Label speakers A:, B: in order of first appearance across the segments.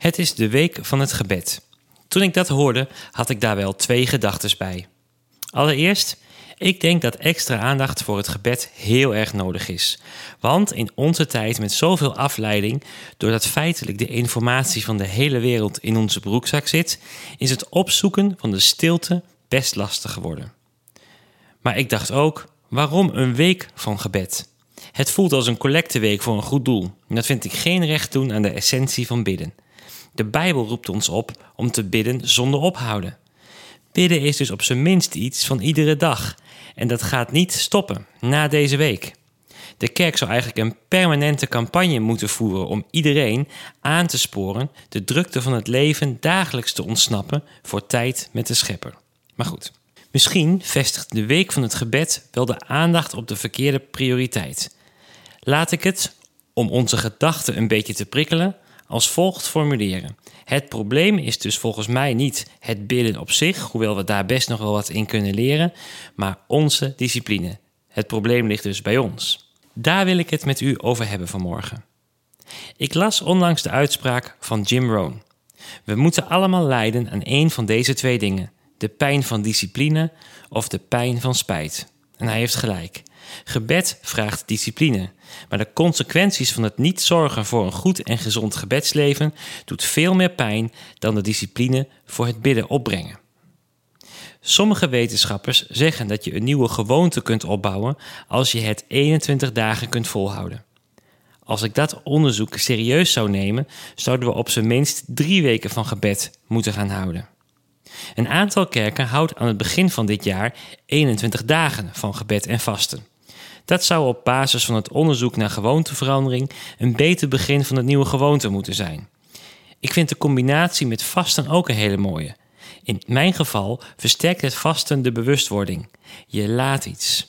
A: Het is de week van het gebed. Toen ik dat hoorde, had ik daar wel twee gedachten bij. Allereerst, ik denk dat extra aandacht voor het gebed heel erg nodig is. Want in onze tijd met zoveel afleiding, doordat feitelijk de informatie van de hele wereld in onze broekzak zit, is het opzoeken van de stilte best lastig geworden. Maar ik dacht ook, waarom een week van gebed? Het voelt als een collecteweek voor een goed doel. En dat vind ik geen recht doen aan de essentie van bidden. De Bijbel roept ons op om te bidden zonder ophouden. Bidden is dus op zijn minst iets van iedere dag. En dat gaat niet stoppen na deze week. De kerk zou eigenlijk een permanente campagne moeten voeren om iedereen aan te sporen de drukte van het leven dagelijks te ontsnappen voor tijd met de schepper. Maar goed, misschien vestigt de week van het gebed wel de aandacht op de verkeerde prioriteit. Laat ik het, om onze gedachten een beetje te prikkelen, als volgt formuleren. Het probleem is dus volgens mij niet het bidden op zich, hoewel we daar best nog wel wat in kunnen leren, maar onze discipline. Het probleem ligt dus bij ons. Daar wil ik het met u over hebben vanmorgen. Ik las onlangs de uitspraak van Jim Rohn. We moeten allemaal lijden aan één van deze twee dingen: de pijn van discipline of de pijn van spijt. En hij heeft gelijk. Gebed vraagt discipline, maar de consequenties van het niet zorgen voor een goed en gezond gebedsleven doet veel meer pijn dan de discipline voor het bidden opbrengen. Sommige wetenschappers zeggen dat je een nieuwe gewoonte kunt opbouwen als je het 21 dagen kunt volhouden. Als ik dat onderzoek serieus zou nemen, zouden we op zijn minst drie weken van gebed moeten gaan houden. Een aantal kerken houdt aan het begin van dit jaar 21 dagen van gebed en vasten. Dat zou op basis van het onderzoek naar gewoonteverandering een beter begin van het nieuwe gewoonte moeten zijn. Ik vind de combinatie met vasten ook een hele mooie. In mijn geval versterkt het vasten de bewustwording. Je laat iets.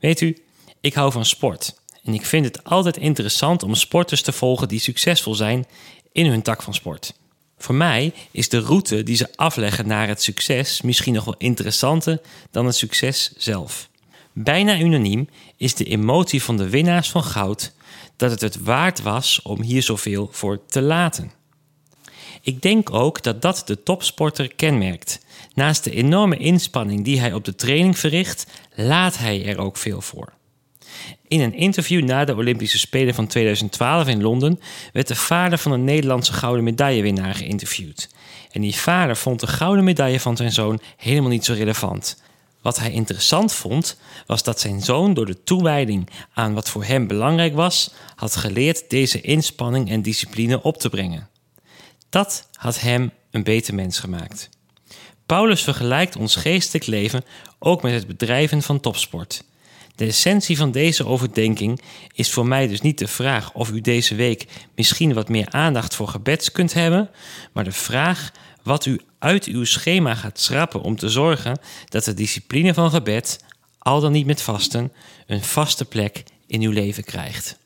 A: Weet u, ik hou van sport en ik vind het altijd interessant om sporters te volgen die succesvol zijn in hun tak van sport. Voor mij is de route die ze afleggen naar het succes misschien nog wel interessanter dan het succes zelf. Bijna unaniem is de emotie van de winnaars van goud dat het het waard was om hier zoveel voor te laten. Ik denk ook dat dat de topsporter kenmerkt. Naast de enorme inspanning die hij op de training verricht, laat hij er ook veel voor. In een interview na de Olympische Spelen van 2012 in Londen werd de vader van een Nederlandse gouden medaillewinnaar geïnterviewd. En die vader vond de gouden medaille van zijn zoon helemaal niet zo relevant. Wat hij interessant vond, was dat zijn zoon door de toewijding aan wat voor hem belangrijk was, had geleerd deze inspanning en discipline op te brengen. Dat had hem een beter mens gemaakt. Paulus vergelijkt ons geestelijk leven ook met het bedrijven van topsport. De essentie van deze overdenking is voor mij dus niet de vraag of u deze week misschien wat meer aandacht voor gebeds kunt hebben, maar de vraag wat u uit uw schema gaat schrappen om te zorgen dat de discipline van gebed, al dan niet met vasten, een vaste plek in uw leven krijgt.